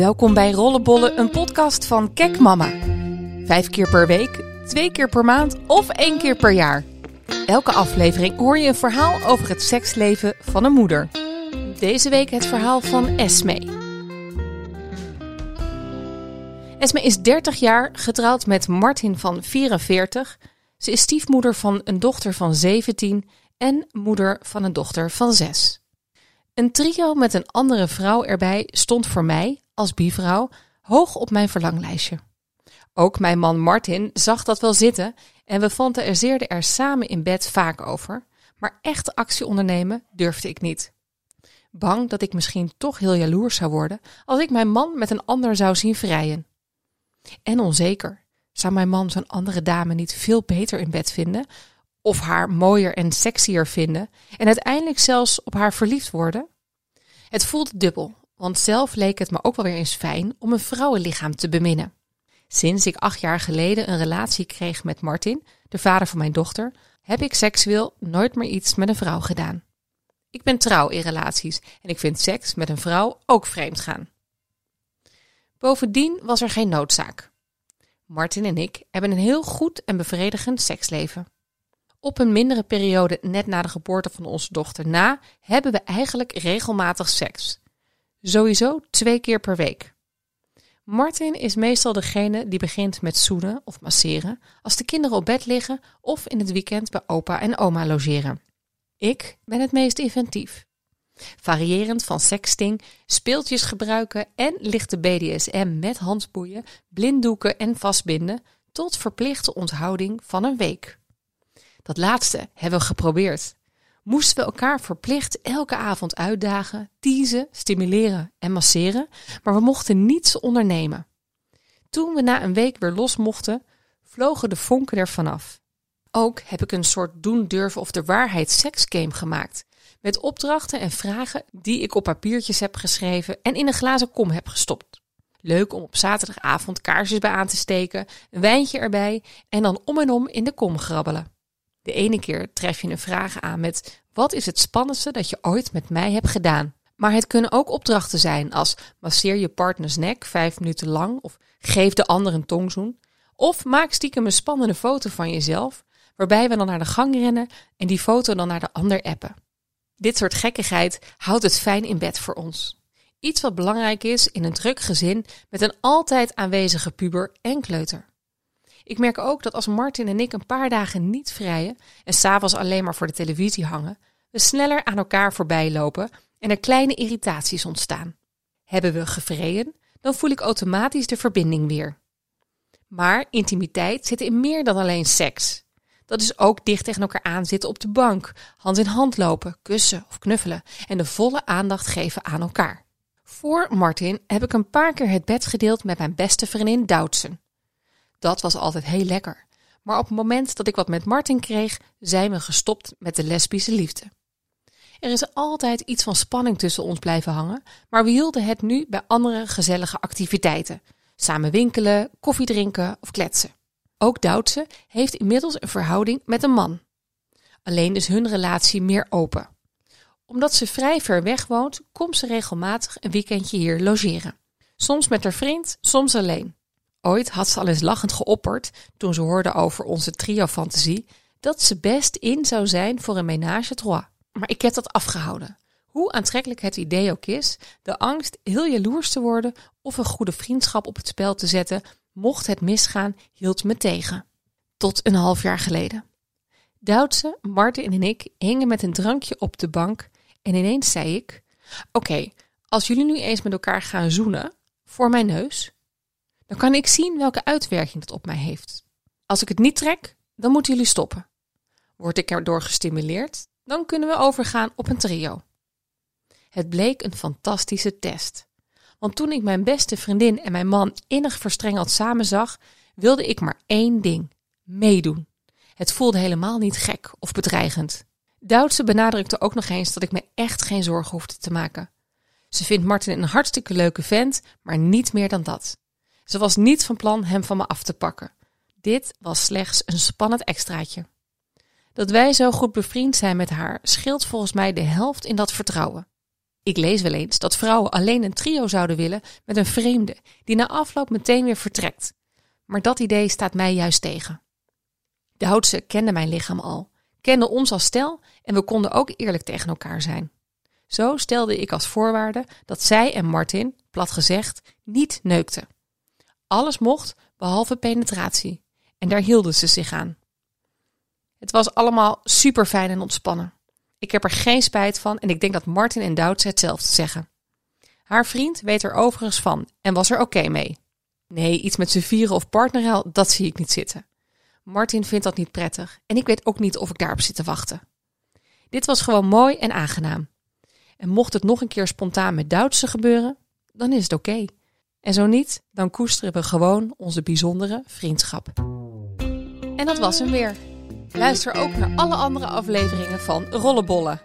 Welkom bij Rollenbollen, een podcast van Kek Mama. Vijf keer per week, twee keer per maand of één keer per jaar. Elke aflevering hoor je een verhaal over het seksleven van een moeder. Deze week het verhaal van Esme. Esme is 30 jaar, getrouwd met Martin van 44. Ze is stiefmoeder van een dochter van 17 en moeder van een dochter van 6. Een trio met een andere vrouw erbij stond voor mij, als bivrouw, hoog op mijn verlanglijstje. Ook mijn man Martin zag dat wel zitten en we fantaseerden er samen in bed vaak over, maar echte actie ondernemen durfde ik niet. Bang dat ik misschien toch heel jaloers zou worden als ik mijn man met een ander zou zien vrijen. En onzeker. Zou mijn man zo'n andere dame niet veel beter in bed vinden? Of haar mooier en sexier vinden en uiteindelijk zelfs op haar verliefd worden? Het voelde dubbel, want zelf leek het me ook wel weer eens fijn om een vrouwenlichaam te beminnen. Sinds ik acht jaar geleden een relatie kreeg met Martin, de vader van mijn dochter, heb ik seksueel nooit meer iets met een vrouw gedaan. Ik ben trouw in relaties en ik vind seks met een vrouw ook vreemd gaan. Bovendien was er geen noodzaak. Martin en ik hebben een heel goed en bevredigend seksleven. Op een mindere periode net na de geboorte van onze dochter na hebben we eigenlijk regelmatig seks. Sowieso twee keer per week. Martin is meestal degene die begint met zoenen of masseren als de kinderen op bed liggen of in het weekend bij opa en oma logeren. Ik ben het meest inventief. Variërend van sexting, speeltjes gebruiken en lichte BDSM met handboeien, blinddoeken en vastbinden tot verplichte onthouding van een week. Dat laatste hebben we geprobeerd. Moesten we elkaar verplicht elke avond uitdagen, teasen, stimuleren en masseren, maar we mochten niets ondernemen. Toen we na een week weer los mochten, vlogen de vonken er vanaf. Ook heb ik een soort doen durven of de waarheid seksgame gemaakt. Met opdrachten en vragen die ik op papiertjes heb geschreven en in een glazen kom heb gestopt. Leuk om op zaterdagavond kaarsjes bij aan te steken, een wijntje erbij en dan om en om in de kom grabbelen. De ene keer tref je een vraag aan met: Wat is het spannendste dat je ooit met mij hebt gedaan? Maar het kunnen ook opdrachten zijn als masseer je partners nek vijf minuten lang of geef de ander een tongzoen. Of maak stiekem een spannende foto van jezelf, waarbij we dan naar de gang rennen en die foto dan naar de ander appen. Dit soort gekkigheid houdt het fijn in bed voor ons. Iets wat belangrijk is in een druk gezin met een altijd aanwezige puber en kleuter. Ik merk ook dat als Martin en ik een paar dagen niet vrijen en s'avonds alleen maar voor de televisie hangen, we sneller aan elkaar voorbij lopen en er kleine irritaties ontstaan. Hebben we gevreden, dan voel ik automatisch de verbinding weer. Maar intimiteit zit in meer dan alleen seks. Dat is ook dicht tegen elkaar aan zitten op de bank, hand in hand lopen, kussen of knuffelen en de volle aandacht geven aan elkaar. Voor Martin heb ik een paar keer het bed gedeeld met mijn beste vriendin Doutsen. Dat was altijd heel lekker. Maar op het moment dat ik wat met Martin kreeg, zijn we gestopt met de lesbische liefde. Er is altijd iets van spanning tussen ons blijven hangen, maar we hielden het nu bij andere gezellige activiteiten. Samen winkelen, koffie drinken of kletsen. Ook Doutse heeft inmiddels een verhouding met een man. Alleen is hun relatie meer open. Omdat ze vrij ver weg woont, komt ze regelmatig een weekendje hier logeren. Soms met haar vriend, soms alleen. Ooit had ze al eens lachend geopperd, toen ze hoorde over onze trio-fantasie, dat ze best in zou zijn voor een ménage trois. Maar ik heb dat afgehouden. Hoe aantrekkelijk het idee ook is, de angst heel jaloers te worden of een goede vriendschap op het spel te zetten, mocht het misgaan, hield me tegen. Tot een half jaar geleden. Duitse, Martin en ik hingen met een drankje op de bank en ineens zei ik: Oké, als jullie nu eens met elkaar gaan zoenen, voor mijn neus, dan kan ik zien welke uitwerking het op mij heeft. Als ik het niet trek, dan moeten jullie stoppen. Word ik erdoor gestimuleerd, dan kunnen we overgaan op een trio. Het bleek een fantastische test. Want toen ik mijn beste vriendin en mijn man innig verstrengeld samen zag, wilde ik maar één ding: meedoen. Het voelde helemaal niet gek of bedreigend. Duitse benadrukte ook nog eens dat ik me echt geen zorgen hoefde te maken. Ze vindt Martin een hartstikke leuke vent, maar niet meer dan dat. Ze was niet van plan hem van me af te pakken. Dit was slechts een spannend extraatje. Dat wij zo goed bevriend zijn met haar scheelt volgens mij de helft in dat vertrouwen. Ik lees wel eens dat vrouwen alleen een trio zouden willen met een vreemde, die na afloop meteen weer vertrekt. Maar dat idee staat mij juist tegen. De Houtse kende mijn lichaam al, kende ons als stel en we konden ook eerlijk tegen elkaar zijn. Zo stelde ik als voorwaarde dat zij en Martin, plat gezegd, niet neukten. Alles mocht behalve penetratie. En daar hielden ze zich aan. Het was allemaal super fijn en ontspannen. Ik heb er geen spijt van en ik denk dat Martin en Douds hetzelfde zeggen. Haar vriend weet er overigens van en was er oké mee. Nee, iets met z'n vieren of partnerhel, dat zie ik niet zitten. Martin vindt dat niet prettig en ik weet ook niet of ik daarop zit te wachten. Dit was gewoon mooi en aangenaam. En mocht het nog een keer spontaan met Duitse gebeuren, dan is het oké. En zo niet, dan koesteren we gewoon onze bijzondere vriendschap. En dat was hem weer. Luister ook naar alle andere afleveringen van Rollenbollen.